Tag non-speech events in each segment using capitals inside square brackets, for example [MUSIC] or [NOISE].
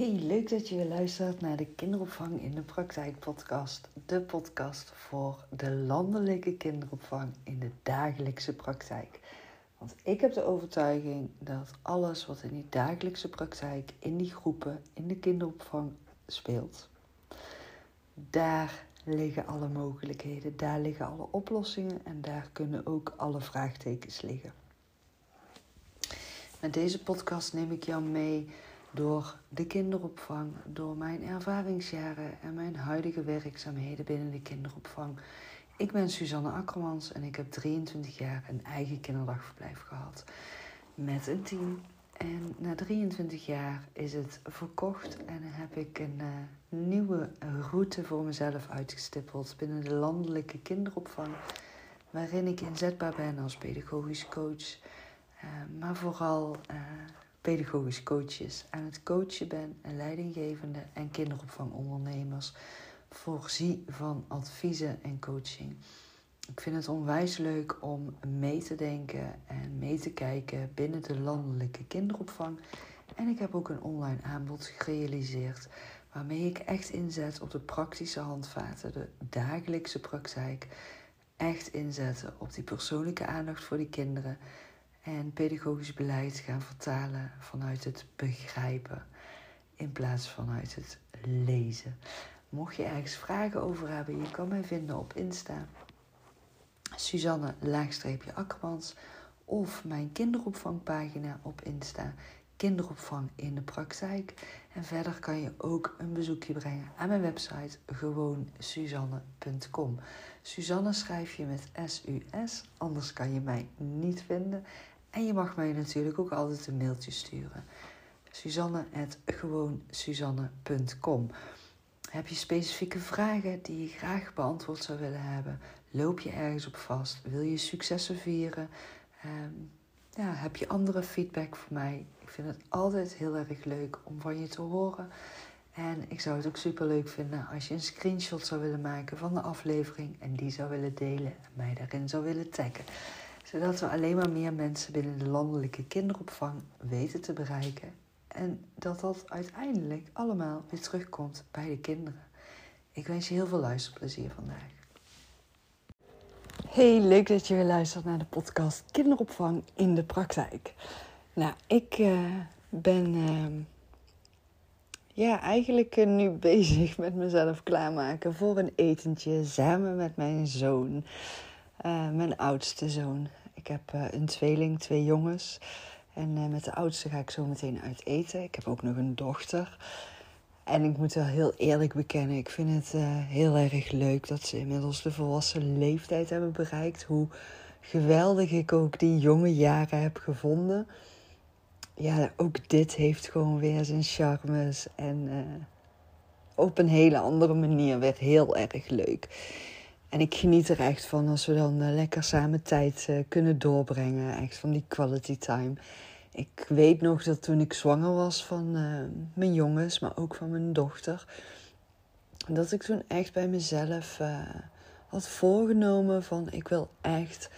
Hey, leuk dat je weer luistert naar de Kinderopvang in de Praktijk podcast. De podcast voor de landelijke kinderopvang in de dagelijkse praktijk. Want ik heb de overtuiging dat alles wat in die dagelijkse praktijk, in die groepen, in de kinderopvang speelt, daar liggen alle mogelijkheden, daar liggen alle oplossingen en daar kunnen ook alle vraagtekens liggen. Met deze podcast neem ik jou mee door de kinderopvang, door mijn ervaringsjaren en mijn huidige werkzaamheden binnen de kinderopvang. Ik ben Suzanne Akkermans en ik heb 23 jaar een eigen kinderdagverblijf gehad met een team. En na 23 jaar is het verkocht en heb ik een uh, nieuwe route voor mezelf uitgestippeld binnen de landelijke kinderopvang, waarin ik inzetbaar ben als pedagogisch coach, uh, maar vooral uh, pedagogisch coaches aan het coachen ben en leidinggevende en kinderopvangondernemers voorzie van adviezen en coaching. Ik vind het onwijs leuk om mee te denken en mee te kijken binnen de landelijke kinderopvang. En ik heb ook een online aanbod gerealiseerd waarmee ik echt inzet op de praktische handvaten, de dagelijkse praktijk. Echt inzetten op die persoonlijke aandacht voor die kinderen en pedagogisch beleid gaan vertalen vanuit het begrijpen in plaats vanuit het lezen. Mocht je ergens vragen over hebben, je kan mij vinden op Insta. Suzanne Akkermans of mijn kinderopvangpagina op Insta. Kinderopvang in de praktijk. En verder kan je ook een bezoekje brengen aan mijn website gewoonsuzanne.com. Suzanne schrijf je met S-U-S, anders kan je mij niet vinden. En je mag mij natuurlijk ook altijd een mailtje sturen. Suzanne.gewoonsuzanne.com Heb je specifieke vragen die je graag beantwoord zou willen hebben? Loop je ergens op vast? Wil je successen vieren? Um, ja, heb je andere feedback voor mij? Ik vind het altijd heel erg leuk om van je te horen. En ik zou het ook super leuk vinden als je een screenshot zou willen maken van de aflevering en die zou willen delen en mij daarin zou willen taggen zodat we alleen maar meer mensen binnen de landelijke kinderopvang weten te bereiken. En dat dat uiteindelijk allemaal weer terugkomt bij de kinderen. Ik wens je heel veel luisterplezier vandaag. Hey, leuk dat je weer luistert naar de podcast Kinderopvang in de praktijk. Nou, ik uh, ben uh, ja, eigenlijk uh, nu [LAUGHS] bezig met mezelf klaarmaken voor een etentje samen met mijn zoon. mijn oudste zoon. Ik heb uh, een tweeling, twee jongens. En uh, met de oudste ga ik zo meteen uit eten. Ik heb ook nog een dochter. En ik moet wel heel eerlijk bekennen, ik vind het uh, heel erg leuk dat ze inmiddels de volwassen leeftijd hebben bereikt. Hoe geweldig ik ook die jonge jaren heb gevonden. Ja, ook dit heeft gewoon weer zijn charmes. En op een hele andere manier weer heel erg leuk. En ik geniet er echt van als we dan uh, lekker samen tijd uh, kunnen doorbrengen. Echt van die quality time. Ik weet nog dat toen ik zwanger was van uh, mijn jongens, maar ook van mijn dochter. Dat ik toen echt bij mezelf had voorgenomen van ik wil echt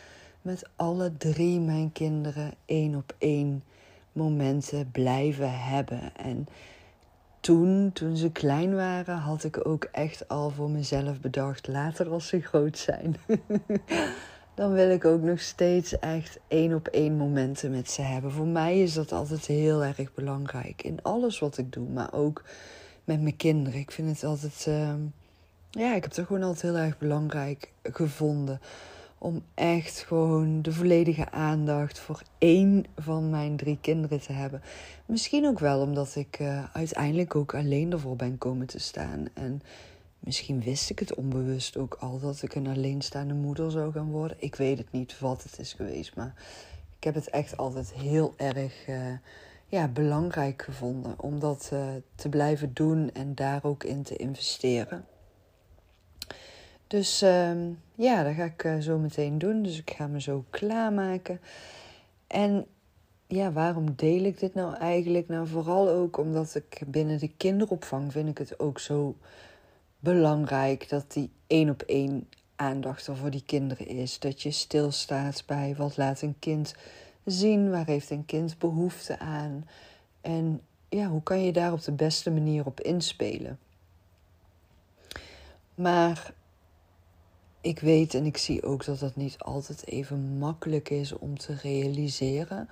met alle drie mijn kinderen één op één momenten blijven hebben. En toen, toen ze klein waren, had ik ook echt al voor mezelf bedacht. Later als ze groot zijn. [LAUGHS] dan wil ik ook nog steeds echt één op één momenten met ze hebben. Voor mij is dat altijd heel erg belangrijk. In alles wat ik doe, maar ook met mijn kinderen. Ik vind het altijd. Uh, ja, ik heb het gewoon altijd heel erg belangrijk gevonden om echt gewoon de volledige aandacht voor één van mijn drie kinderen te hebben. Misschien ook wel omdat ik uh, uiteindelijk ook alleen ervoor ben komen te staan. En misschien wist ik het onbewust ook al dat ik een alleenstaande moeder zou gaan worden. Ik weet het niet wat het is geweest, maar ik heb het echt altijd heel erg uh, ja, belangrijk gevonden om dat uh, te blijven doen en daar ook in te investeren. Dus uh, ja, dat ga ik uh, zo meteen doen. Dus ik ga me zo klaarmaken. En ja, waarom deel ik dit nou eigenlijk? Nou, vooral ook omdat ik binnen de kinderopvang vind ik het ook zo belangrijk dat die één op één aandacht er voor die kinderen is. Dat je stilstaat bij wat laat een kind zien, waar heeft een kind behoefte aan. En ja, hoe kan je daar op de beste manier op inspelen? Maar ik weet en ik zie ook dat dat niet altijd even makkelijk is om te realiseren.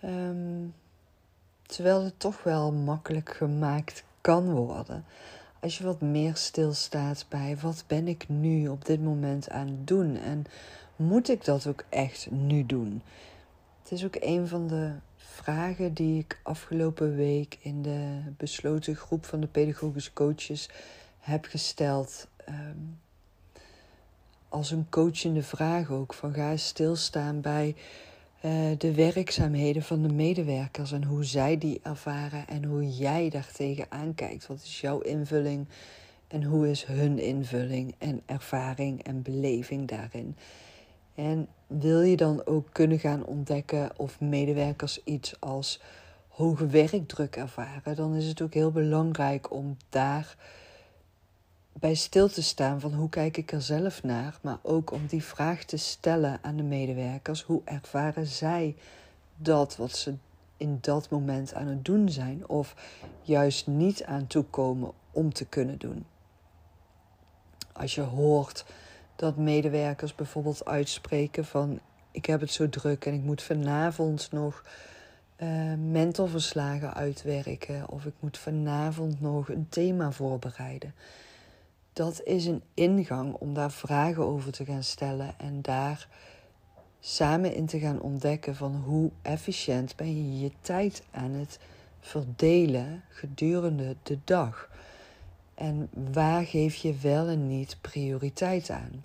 Ehm, terwijl het toch wel makkelijk gemaakt kan worden. Als je wat meer stilstaat bij wat ben ik nu op dit moment aan het doen en moet ik dat ook echt nu doen? Het is ook een van de vragen die ik afgelopen week in de besloten groep van de pedagogische coaches heb gesteld. Ehm, als een coachende vraag ook. Van ga stilstaan bij uh, de werkzaamheden van de medewerkers en hoe zij die ervaren en hoe jij daartegen aankijkt. Wat is jouw invulling en hoe is hun invulling en ervaring en beleving daarin? En wil je dan ook kunnen gaan ontdekken of medewerkers iets als hoge werkdruk ervaren, dan is het ook heel belangrijk om daar bij stil te staan van hoe kijk ik er zelf naar, maar ook om die vraag te stellen aan de medewerkers. Hoe ervaren zij dat wat ze in dat moment aan het doen zijn of juist niet aan toekomen om te kunnen doen? Als je hoort dat medewerkers bijvoorbeeld uitspreken van ik heb het zo druk en ik moet vanavond nog uh, mentorverslagen uitwerken of ik moet vanavond nog een thema voorbereiden dat is een ingang om daar vragen over te gaan stellen en daar samen in te gaan ontdekken van hoe efficiënt ben je je tijd aan het verdelen gedurende de dag. En waar geef je wel en niet prioriteit aan?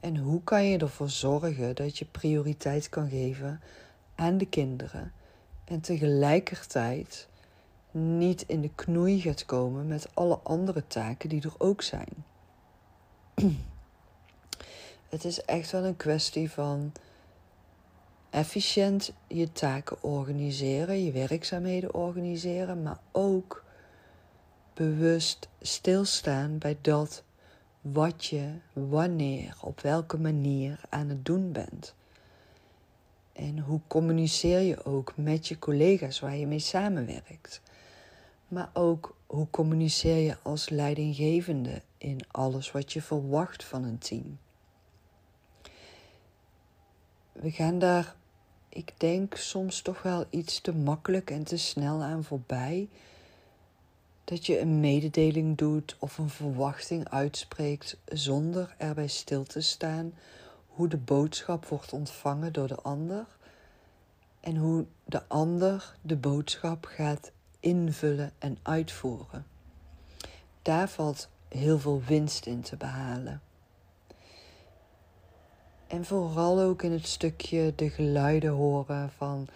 En hoe kan je ervoor zorgen dat je prioriteit kan geven aan de kinderen en tegelijkertijd niet in de knoei gaat komen met alle andere taken die er ook zijn. [CLEARS THROAT] Het is echt wel een kwestie van efficiënt je taken organiseren, je werkzaamheden organiseren, maar ook bewust stilstaan bij dat wat je, wanneer, op welke manier aan het doen bent. En hoe communiceer je ook met je collega's waar je mee samenwerkt maar ook hoe communiceer je als leidinggevende in alles wat je verwacht van een team. We gaan daar, ik denk, soms toch wel iets te makkelijk en te snel aan voorbij. Dat je een mededeling doet of een verwachting uitspreekt zonder erbij stil te staan hoe de boodschap wordt ontvangen door de ander en hoe de ander de boodschap gaat invullen en uitvoeren. Daar valt heel veel winst in te behalen. En vooral ook in het stukje de geluiden horen van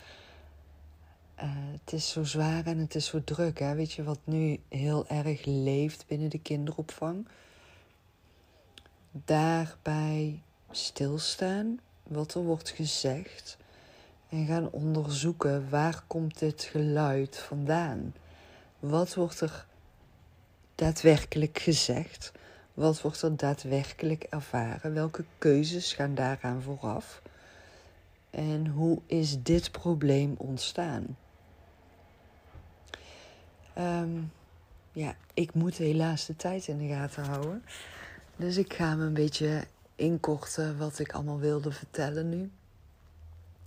uh, het is zo zwaar en het is zo druk. Hè? Weet je wat nu heel erg leeft binnen de kinderopvang? Daarbij stilstaan, wat er wordt gezegd en gaan onderzoeken waar komt dit geluid vandaan? Wat wordt er daadwerkelijk gezegd? Wat wordt er daadwerkelijk ervaren? Welke keuzes gaan daaraan vooraf? En hoe is dit probleem ontstaan? Ehm, ja, ik moet helaas de tijd in de gaten houden. Dus ik ga me een beetje inkorten wat ik allemaal wilde vertellen nu.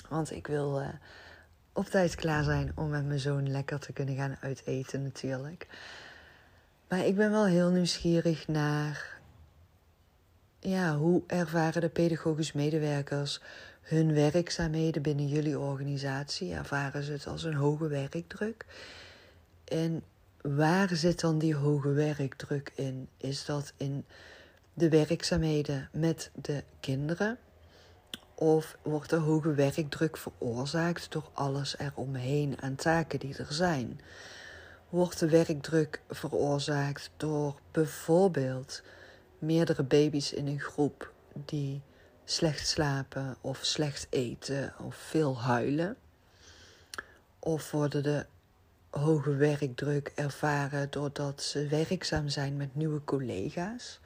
Want ik wil uh, op tijd klaar zijn om met mijn zoon lekker te kunnen gaan uiteten natuurlijk. Maar ik ben wel heel nieuwsgierig naar ja, hoe ervaren de pedagogisch medewerkers hun werkzaamheden binnen jullie organisatie? Ervaren ze het als een hoge werkdruk? En waar zit dan die hoge werkdruk in? Is dat in de werkzaamheden met de kinderen? Of wordt de hoge werkdruk veroorzaakt door alles eromheen aan taken die er zijn? Wordt de werkdruk veroorzaakt door bijvoorbeeld meerdere baby's in een groep die slecht slapen of slecht eten of veel huilen? Of worden de hoge werkdruk ervaren doordat ze werkzaam zijn met nieuwe collega's?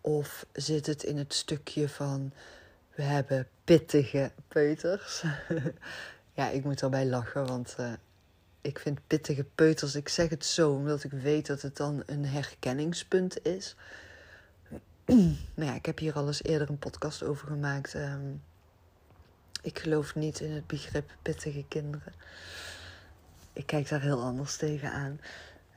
Of zit het in het stukje van we hebben pittige peuters. [LAUGHS] ja, ik moet erbij lachen, want uh, ik vind pittige peuters, ik zeg het zo omdat ik weet dat het dan een herkenningspunt is. maar [CLEARS THROAT] ja, ik heb hier al eens eerder een podcast over gemaakt. Ehm, ik geloof niet in het begrip pittige kinderen. Ik kijk daar heel anders tegenaan.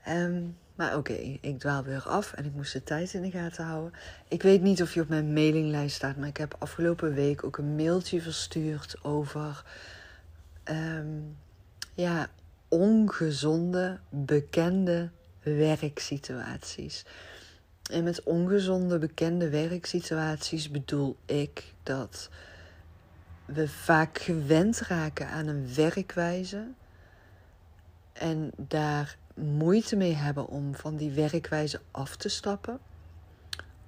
Um, maar oké, ik dwaal weer af en ik moest de tijd in de gaten houden. Ik weet niet of je op mijn mailinglijst staat, maar ik heb afgelopen week ook een mailtje verstuurd over um, ja, ongezonde, bekende werksituaties. En met ongezonde, bekende werksituaties bedoel ik dat we vaak gewend raken aan een werkwijze en daar moeite mee hebben om van die werkwijze af te stappen.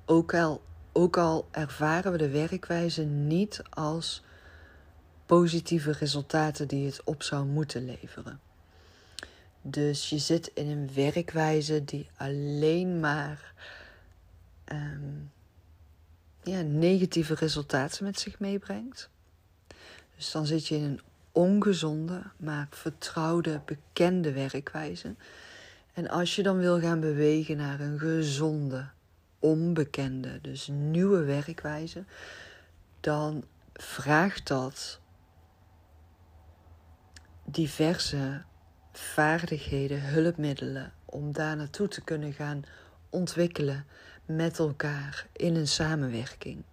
Ook al, ook al ervaren we de werkwijze niet als positieve resultaten die het op zou moeten leveren. Dus je zit in een werkwijze die alleen maar ehm, ja, negatieve resultaten met zich meebrengt. Dus dan zit je in een ongezonde, maar vertrouwde, bekende werkwijze. En als je dan wil gaan bewegen naar een gezonde, onbekende, dus nieuwe werkwijze, dan vraagt dat diverse vaardigheden, hulpmiddelen om daar naartoe te kunnen gaan ontwikkelen met elkaar in een samenwerking.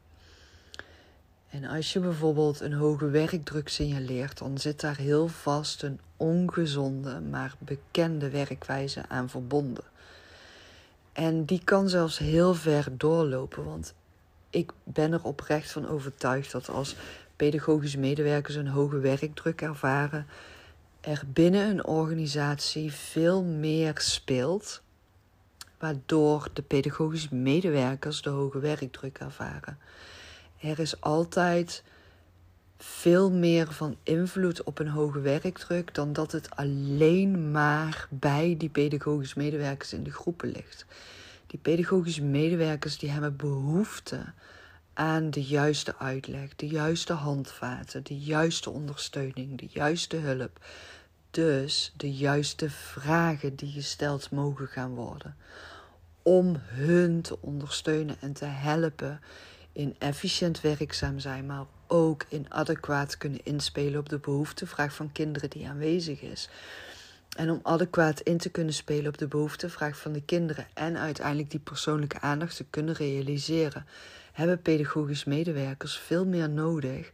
En als je bijvoorbeeld een hoge werkdruk signaleert, dan zit daar heel vast een ongezonde, maar bekende werkwijze aan verbonden. En die kan zelfs heel ver doorlopen, want ik ben er oprecht van overtuigd dat als pedagogische medewerkers een hoge werkdruk ervaren, er binnen een organisatie veel meer speelt, waardoor de pedagogische medewerkers de hoge werkdruk ervaren. Er is altijd veel meer van invloed op een hoge werkdruk dan dat het alleen maar bij die pedagogische medewerkers in de groepen ligt. Die pedagogische medewerkers die hebben behoefte aan de juiste uitleg, de juiste handvaten, de juiste ondersteuning, de juiste hulp. Dus de juiste vragen die gesteld mogen gaan worden. Om hun te ondersteunen en te helpen in efficiënt werkzaam zijn, maar ook in adequaat kunnen inspelen op de behoeftevraag van kinderen die aanwezig is. En om adequaat in te kunnen spelen op de behoeftevraag van de kinderen en uiteindelijk die persoonlijke aandacht te kunnen realiseren, hebben pedagogisch medewerkers veel meer nodig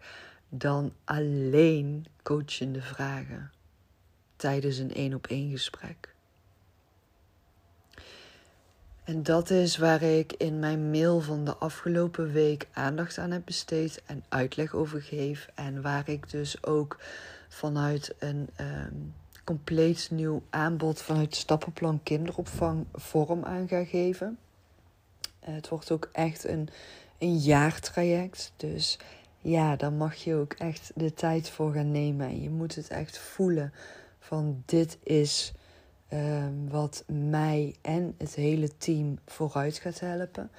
dan alleen coachende vragen tijdens een één op één gesprek. En dat is waar ik in mijn mail van de afgelopen week aandacht aan heb besteed en uitleg over geef. En waar ik dus ook vanuit een um, compleet nieuw aanbod vanuit stappenplan kinderopvang vorm aan ga geven. Het wordt ook echt een, een jaartraject. Dus ja, daar mag je ook echt de tijd voor gaan nemen. En je moet het echt voelen van dit is Ehm, wat mij en het hele team vooruit gaat helpen.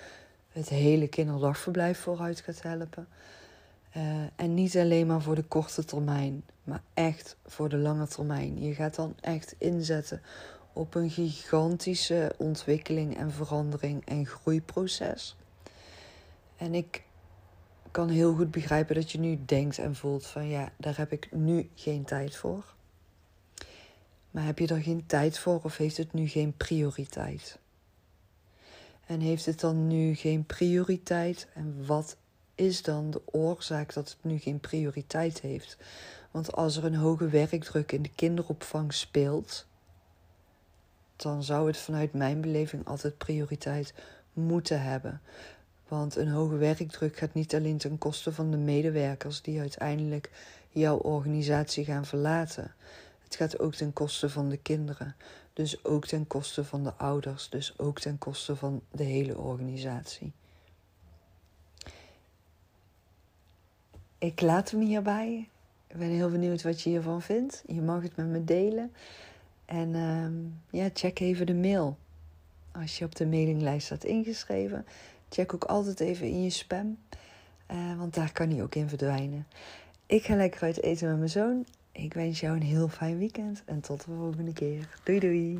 Het hele kinderdagverblijf vooruit gaat helpen. Uh, en niet alleen maar voor de korte termijn, maar echt voor de lange termijn. Je gaat dan echt inzetten op een gigantische ontwikkeling en verandering en groeiproces. En ik kan heel goed begrijpen dat je nu denkt en voelt van ja, daar heb ik nu geen tijd voor. Maar heb je er geen tijd voor of heeft het nu geen prioriteit? En heeft het dan nu geen prioriteit? En wat is dan de oorzaak dat het nu geen prioriteit heeft? Want als er een hoge werkdruk in de kinderopvang speelt, dan zou het vanuit mijn beleving altijd prioriteit moeten hebben. Want een hoge werkdruk gaat niet alleen ten koste van de medewerkers die uiteindelijk jouw organisatie gaan verlaten. Het gaat ook ten koste van de kinderen. Dus ook ten koste van de ouders. Dus ook ten koste van de hele organisatie. Ik laat hem hierbij. Ik ben heel benieuwd wat je hiervan vindt. Je mag het met me delen. En uh, ja, check even de mail. Als je op de mailinglijst staat ingeschreven, check ook altijd even in je spam. Uh, want daar kan hij ook in verdwijnen. Ik ga lekker uit eten met mijn zoon. Ik wens jou een heel fijn weekend en tot de volgende keer. Doei doei!